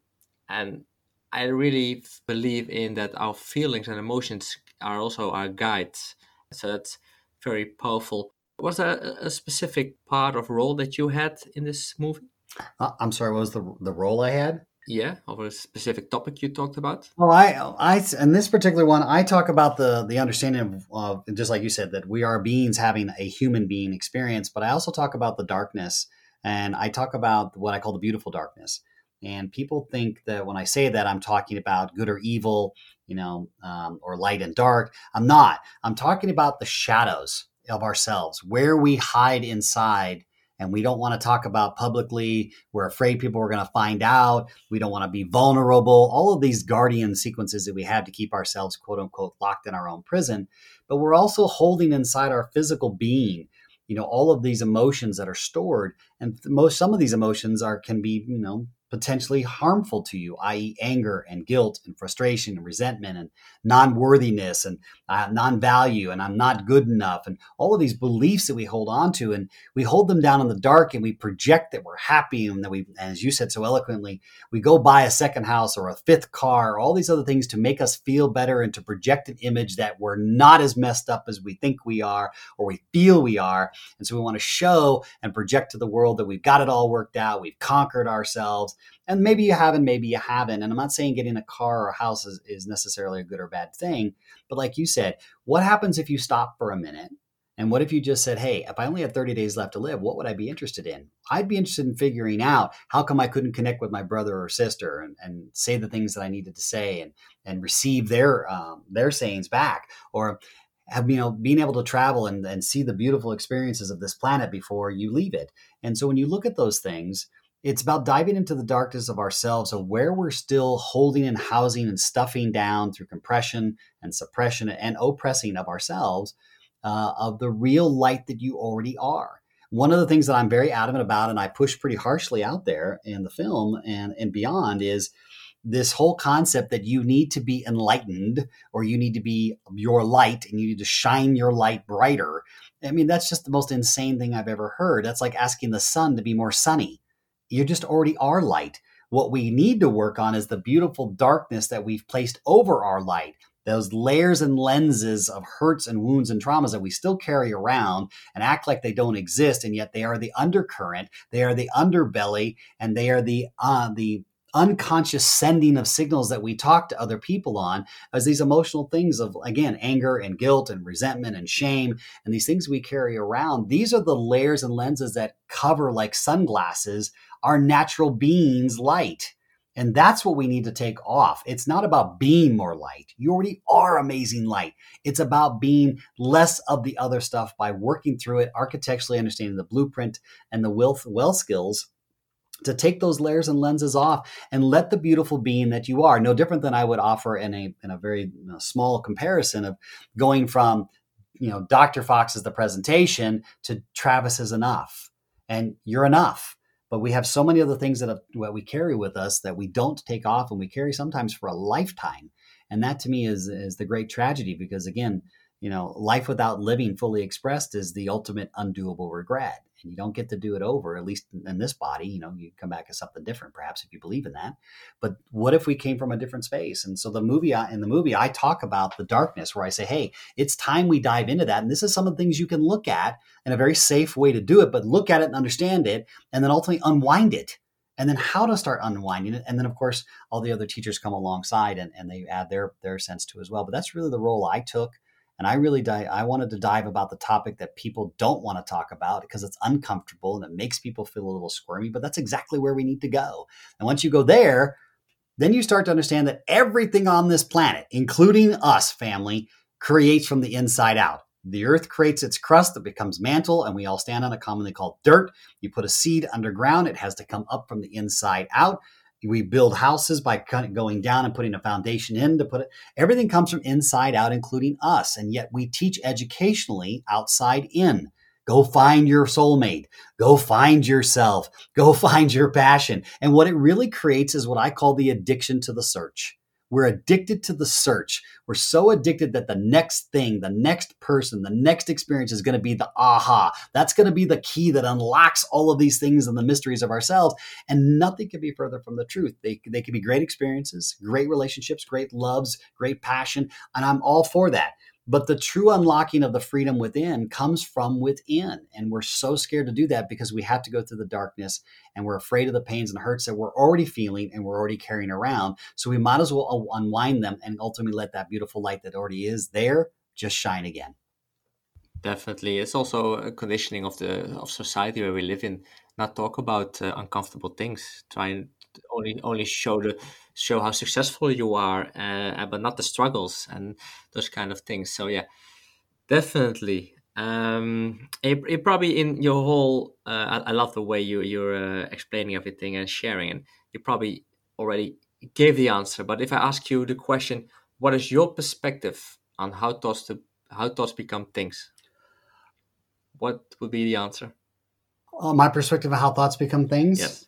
and I really believe in that our feelings and emotions are also our guides. So that's very powerful. Was there a specific part of role that you had in this movie? Uh, I'm sorry, what was the the role I had? Yeah, or a specific topic you talked about. Well, I, I, in this particular one, I talk about the the understanding of, uh, just like you said, that we are beings having a human being experience. But I also talk about the darkness, and I talk about what I call the beautiful darkness. And people think that when I say that, I'm talking about good or evil, you know, um, or light and dark. I'm not. I'm talking about the shadows of ourselves, where we hide inside and we don't want to talk about publicly. We're afraid people are going to find out. We don't want to be vulnerable. All of these guardian sequences that we have to keep ourselves, quote unquote, locked in our own prison. But we're also holding inside our physical being, you know, all of these emotions that are stored. And most, some of these emotions are, can be, you know, potentially harmful to you, i.e., anger and guilt and frustration and resentment and non worthiness and uh, non value and I'm not good enough and all of these beliefs that we hold on to. And we hold them down in the dark and we project that we're happy and that we, as you said so eloquently, we go buy a second house or a fifth car, or all these other things to make us feel better and to project an image that we're not as messed up as we think we are or we feel we are. And so we want to show and project to the world that we've got it all worked out, we've conquered ourselves and maybe you have and maybe you haven't. And I'm not saying getting a car or a house is, is necessarily a good or bad thing. But like you said, what happens if you stop for a minute? And what if you just said, hey, if I only had 30 days left to live, what would I be interested in? I'd be interested in figuring out how come I couldn't connect with my brother or sister and, and say the things that I needed to say and, and receive their, um, their sayings back. Or have, you know, being able to travel and, and see the beautiful experiences of this planet before you leave it. And so when you look at those things, it's about diving into the darkness of ourselves of where we're still holding and housing and stuffing down through compression and suppression and oppressing of ourselves uh, of the real light that you already are. One of the things that I'm very adamant about and I push pretty harshly out there in the film and, and beyond is this whole concept that you need to be enlightened or you need to be your light and you need to shine your light brighter. I mean, that's just the most insane thing I've ever heard. That's like asking the sun to be more sunny you just already are light. What we need to work on is the beautiful darkness that we've placed over our light, those layers and lenses of hurts and wounds and traumas that we still carry around and act like they don't exist, and yet they are the undercurrent, they are the underbelly, and they are the uh, the unconscious sending of signals that we talk to other people on as these emotional things of again anger and guilt and resentment and shame and these things we carry around these are the layers and lenses that cover like sunglasses our natural being's light. And that's what we need to take off. It's not about being more light. You already are amazing light. It's about being less of the other stuff by working through it, architecturally understanding the blueprint and the will, well skills to take those layers and lenses off and let the beautiful being that you are, no different than I would offer in a, in a very small comparison of going from, you know, Dr. Fox's the presentation to Travis is enough and you're enough but we have so many other things that, that we carry with us that we don't take off and we carry sometimes for a lifetime and that to me is is the great tragedy because again you know, life without living fully expressed is the ultimate undoable regret. And you don't get to do it over, at least in this body. You know, you come back as something different, perhaps, if you believe in that. But what if we came from a different space? And so the movie, in the movie, I talk about the darkness where I say, hey, it's time we dive into that. And this is some of the things you can look at in a very safe way to do it, but look at it and understand it, and then ultimately unwind it and then how to start unwinding it and then of course all the other teachers come alongside and, and they add their their sense to as well but that's really the role i took and I really di- I wanted to dive about the topic that people don't want to talk about because it's uncomfortable and it makes people feel a little squirmy, but that's exactly where we need to go. And once you go there, then you start to understand that everything on this planet, including us, family, creates from the inside out. The earth creates its crust that becomes mantle, and we all stand on it, commonly called dirt. You put a seed underground, it has to come up from the inside out we build houses by going down and putting a foundation in to put it everything comes from inside out including us and yet we teach educationally outside in. Go find your soulmate. Go find yourself. Go find your passion. And what it really creates is what i call the addiction to the search we're addicted to the search. We're so addicted that the next thing, the next person, the next experience is going to be the aha. That's going to be the key that unlocks all of these things and the mysteries of ourselves. And nothing can be further from the truth. They, they can be great experiences, great relationships, great loves, great passion. And I'm all for that. But the true unlocking of the freedom within comes from within. And we're so scared to do that because we have to go through the darkness and we're afraid of the pains and hurts that we're already feeling and we're already carrying around. So we might as well unwind them and ultimately let that beautiful light that already is there just shine again. Definitely. It's also a conditioning of the of society where we live in. Not talk about uh, uncomfortable things. Try and only only show the show how successful you are, uh, but not the struggles and those kind of things. So yeah, definitely. Um, it, it probably in your whole. Uh, I, I, love the way you you're uh, explaining everything and sharing, and you probably already gave the answer. But if I ask you the question, what is your perspective on how thoughts to how thoughts become things? What would be the answer? Uh, my perspective of how thoughts become things. Yes.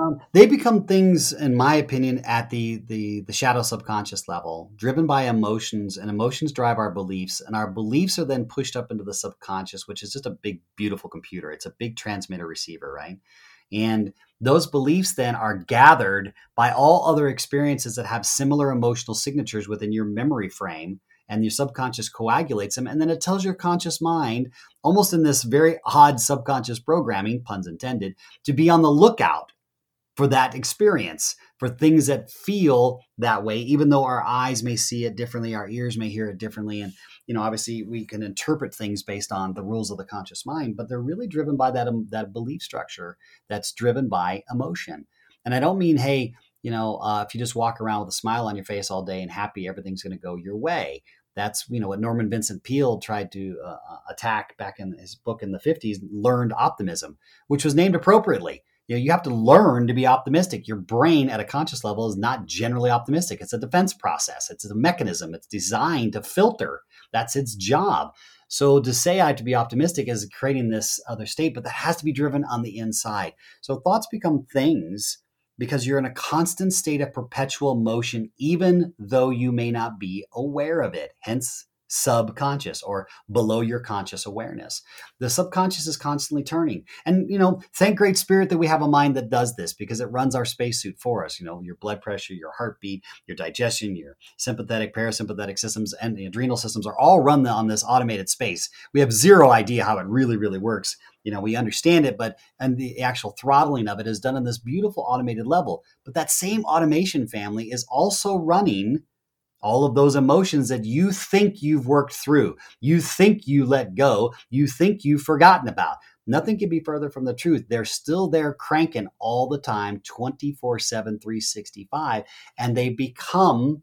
Um, they become things, in my opinion, at the, the the shadow subconscious level, driven by emotions, and emotions drive our beliefs, and our beliefs are then pushed up into the subconscious, which is just a big, beautiful computer. It's a big transmitter receiver, right? And those beliefs then are gathered by all other experiences that have similar emotional signatures within your memory frame, and your subconscious coagulates them, and then it tells your conscious mind, almost in this very odd subconscious programming, puns intended, to be on the lookout for that experience, for things that feel that way, even though our eyes may see it differently, our ears may hear it differently. And, you know, obviously we can interpret things based on the rules of the conscious mind, but they're really driven by that, um, that belief structure that's driven by emotion. And I don't mean, hey, you know, uh, if you just walk around with a smile on your face all day and happy, everything's going to go your way. That's you know what Norman Vincent Peale tried to uh, uh attack back in his book in the 50s, learned optimism, which was named appropriately you know you have to learn to be optimistic. Your brain at a conscious level is not generally optimistic. It's a defense process. It's a mechanism. It's designed to filter. That's its job. So to say i have to be optimistic is creating this other state but that has to be driven on the inside. So thoughts become things because you're in a constant state of perpetual motion even though you may not be aware of it. Hence subconscious or below your conscious awareness. The subconscious is constantly turning. And, you know, thank great spirit that we have a mind that does this because it runs our spacesuit for us. You know, your blood pressure, your heartbeat, your digestion, your sympathetic, parasympathetic systems, and the adrenal systems are all run on this automated space. We have zero idea how it really, really works. You know, we understand it, but and the actual throttling of it is done on this beautiful automated level. But that same automation family is also running all of those emotions that you think you've worked through, you think you let go, you think you've forgotten about. Nothing can be further from the truth. They're still there cranking all the time, 24 7, 365. And they become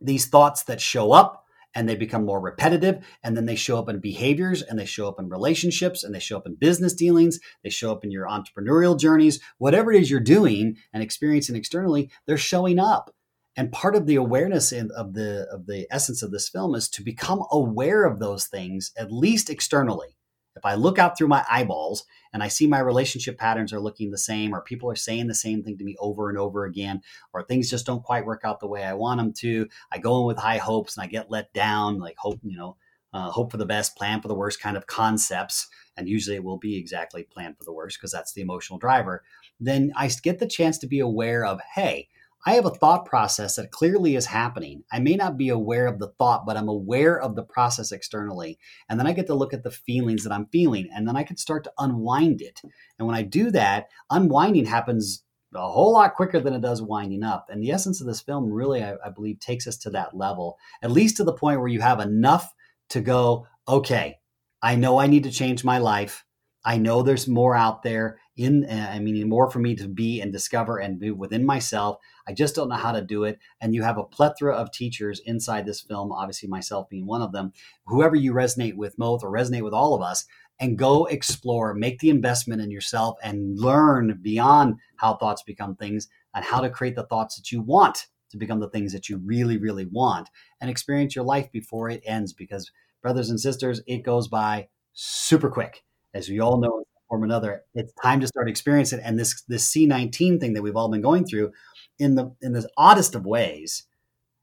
these thoughts that show up and they become more repetitive. And then they show up in behaviors and they show up in relationships and they show up in business dealings. They show up in your entrepreneurial journeys. Whatever it is you're doing and experiencing externally, they're showing up and part of the awareness in, of the of the essence of this film is to become aware of those things at least externally. If i look out through my eyeballs and i see my relationship patterns are looking the same or people are saying the same thing to me over and over again or things just don't quite work out the way i want them to i go in with high hopes and i get let down like hope you know uh, hope for the best, plan for the worst kind of concepts, and usually it will be exactly plan for the worst because that's the emotional driver, then I get the chance to be aware of, hey, I have a thought process that clearly is happening. I may not be aware of the thought, but I'm aware of the process externally. And then I get to look at the feelings that I'm feeling, and then I can start to unwind it. And when I do that, unwinding happens a whole lot quicker than it does winding up. And the essence of this film really, I, I believe, takes us to that level, at least to the point where you have enough to go, okay, I know I need to change my life. I know there's more out there in uh, I mean more for me to be and discover and be within myself. I just don't know how to do it. And you have a plethora of teachers inside this film, obviously myself being one of them. Whoever you resonate with most or resonate with all of us, and go explore, make the investment in yourself and learn beyond how thoughts become things and how to create the thoughts that you want to become the things that you really, really want and experience your life before it ends because brothers and sisters, it goes by super quick. As we all know, form another, it's time to start experiencing it. And this this C19 thing that we've all been going through, in the in the oddest of ways,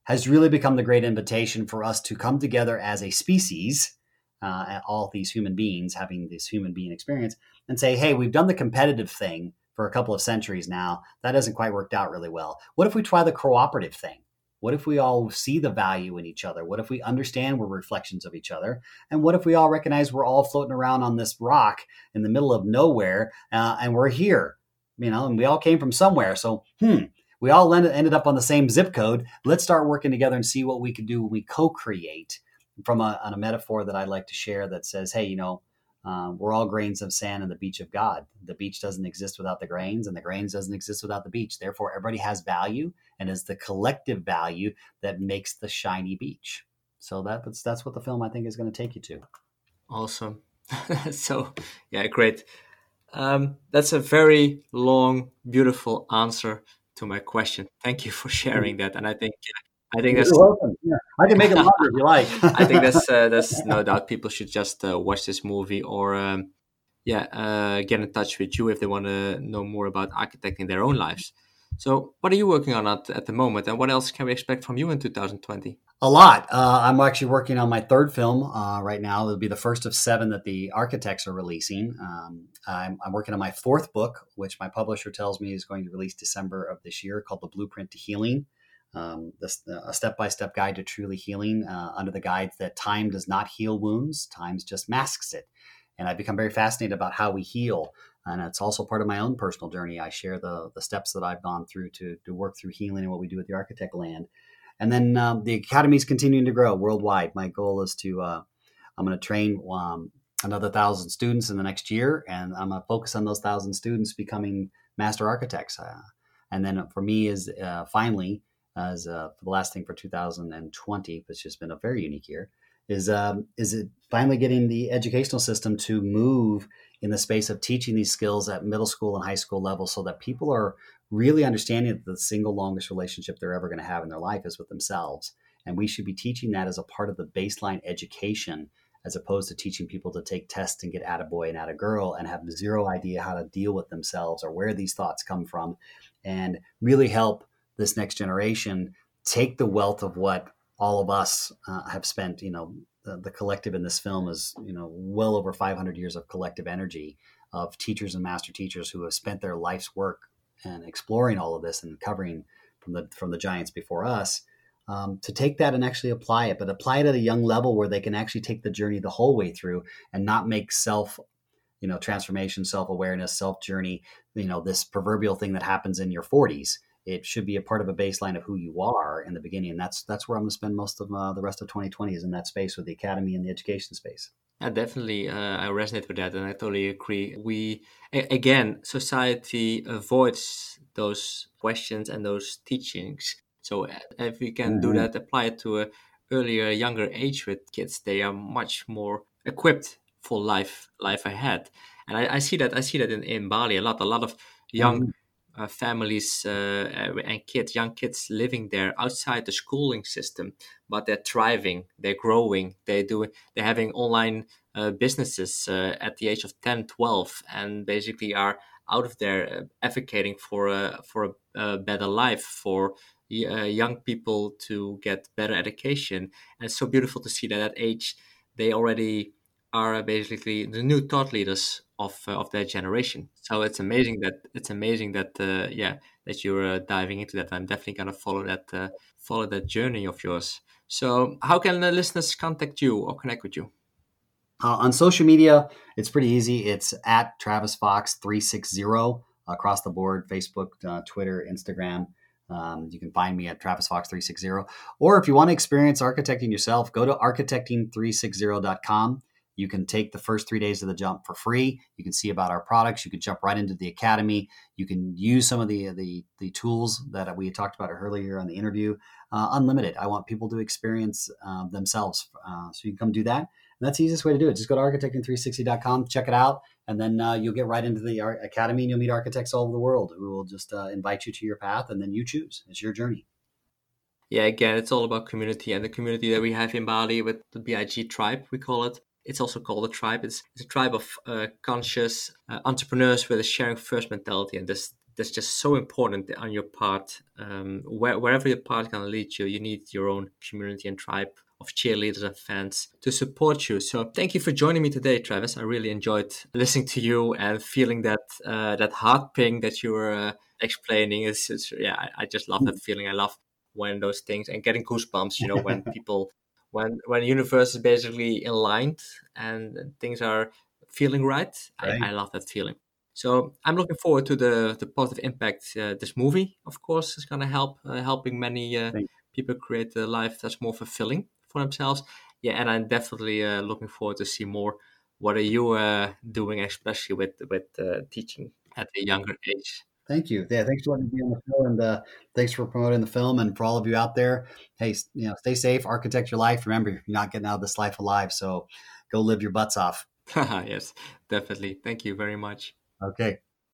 has really become the great invitation for us to come together as a species, uh, all these human beings having this human being experience, and say, hey, we've done the competitive thing for a couple of centuries now. That hasn't quite worked out really well. What if we try the cooperative thing? What if we all see the value in each other? What if we understand we're reflections of each other? And what if we all recognize we're all floating around on this rock in the middle of nowhere uh, and we're here? You know, and we all came from somewhere. So, hmm, we all ended up on the same zip code. Let's start working together and see what we can do when we co create from a, a metaphor that I like to share that says, hey, you know, um, we're all grains of sand in the beach of God. The beach doesn't exist without the grains, and the grains doesn't exist without the beach. Therefore, everybody has value, and it's the collective value that makes the shiny beach. So that's that's what the film I think is going to take you to. Awesome. so yeah, great. Um, that's a very long, beautiful answer to my question. Thank you for sharing that, and I think I think that's. Yeah. I can make it longer if you like. I think that's uh, that's no doubt. People should just uh, watch this movie or um, yeah, uh, get in touch with you if they want to know more about architecting their own lives. So, what are you working on at, at the moment, and what else can we expect from you in 2020? A lot. Uh, I'm actually working on my third film uh, right now. It'll be the first of seven that the architects are releasing. Um, I'm, I'm, working on my fourth book, which my publisher tells me is going to release December of this year, called The Blueprint to Healing um, this, a step-by-step guide to truly healing uh, under the guide that time does not heal wounds time just masks it and i've become very fascinated about how we heal and it's also part of my own personal journey. I share the, the steps that i've gone through to, to work through healing and what we do with the architect land. And then um, the academy is continuing to grow worldwide. My goal is to uh, i'm going to train um, another thousand students in the next year and i'm going to focus on those thousand students becoming master architects uh, and then for me is uh, finally as uh, the last thing for 2020, which has been a very unique year, is um, is it finally getting the educational system to move in the space of teaching these skills at middle school and high school level, so that people are really understanding that the single longest relationship they're ever going to have in their life is with themselves, and we should be teaching that as a part of the baseline education as opposed to teaching people to take tests and get at a boy and at a girl and have zero idea how to deal with themselves or where these thoughts come from and really help this next generation take the wealth of what all of us uh, have spent you know the, the, collective in this film is you know well over 500 years of collective energy of teachers and master teachers who have spent their life's work and exploring all of this and covering from the from the giants before us um, to take that and actually apply it but apply it at a young level where they can actually take the journey the whole way through and not make self you know transformation self-awareness self journey you know this proverbial thing that happens in your 40s it should be a part of a baseline of who you are in the beginning. And that's that's where I'm going to spend most of uh, the rest of 2020 is in that space with the academy and the education space. Yeah, definitely, uh, I resonate with that, and I totally agree. We a- again, society avoids those questions and those teachings. So uh, if we can mm-hmm. do that, apply it to a earlier, younger age with kids, they are much more equipped for life life ahead. And I, I see that I see that in, in Bali a lot. A lot of young mm-hmm uh, families uh, and kids, young kids living there outside the schooling system, but they're thriving, they're growing, they do, they're having online uh, businesses at the age of 10, 12, and basically are out of there advocating for a for a, better life for uh, young people to get better education. And it's so beautiful to see that at age they already are basically the new thought leaders of uh, of their generation. So it's amazing that it's amazing that uh, yeah that you're diving into that. I'm definitely gonna follow that uh, follow that journey of yours. So how can the listeners contact you or connect with you? Uh, on social media, it's pretty easy. It's at Travis Fox three six zero across the board: Facebook, uh, Twitter, Instagram. Um, you can find me at Travis Fox 360. Or if you want to experience architecting yourself, go to architecting360.com. You can take the first three days of the jump for free. You can see about our products. You can jump right into the academy. You can use some of the the, the tools that we talked about earlier on the interview. Uh, unlimited. I want people to experience uh, themselves. Uh, so you can come do that. And that's the easiest way to do it. Just go to architecting360.com, check it out, and then uh, you'll get right into the academy and you'll meet architects all over the world who will just uh, invite you to your path and then you choose. It's your journey. Yeah, again, it's all about community and the community that we have in Bali with the BIG tribe, we call it. It's also called a tribe. It's, it's a tribe of uh, conscious uh, entrepreneurs with a sharing first mentality. And this that's just so important on your part. Um, where, wherever your path can lead you, you need your own community and tribe of cheerleaders and fans to support you. So thank you for joining me today, Travis. I really enjoyed listening to you and feeling that uh, that heart ping that you were uh, explaining. Is yeah, I, I, just love that feeling. I love when those things and getting goosebumps. You know, when people when when universe is basically aligned and things are feeling right. right. I, I, love that feeling. So I'm looking forward to the the positive impact uh, this movie, of course, is going to help uh, helping many uh, people create a life that's more fulfilling for themselves. Yeah, and I'm definitely uh, looking forward to see more. What are you uh, doing, especially with with uh, teaching at a younger age? Thank you. Yeah, thanks for letting me be on the show, and uh, thanks for promoting the film. And for all of you out there, hey, you know, stay safe, architect your life. Remember, you're not getting out of this life alive, so go live your butts off. yes, definitely. Thank you very much. Okay.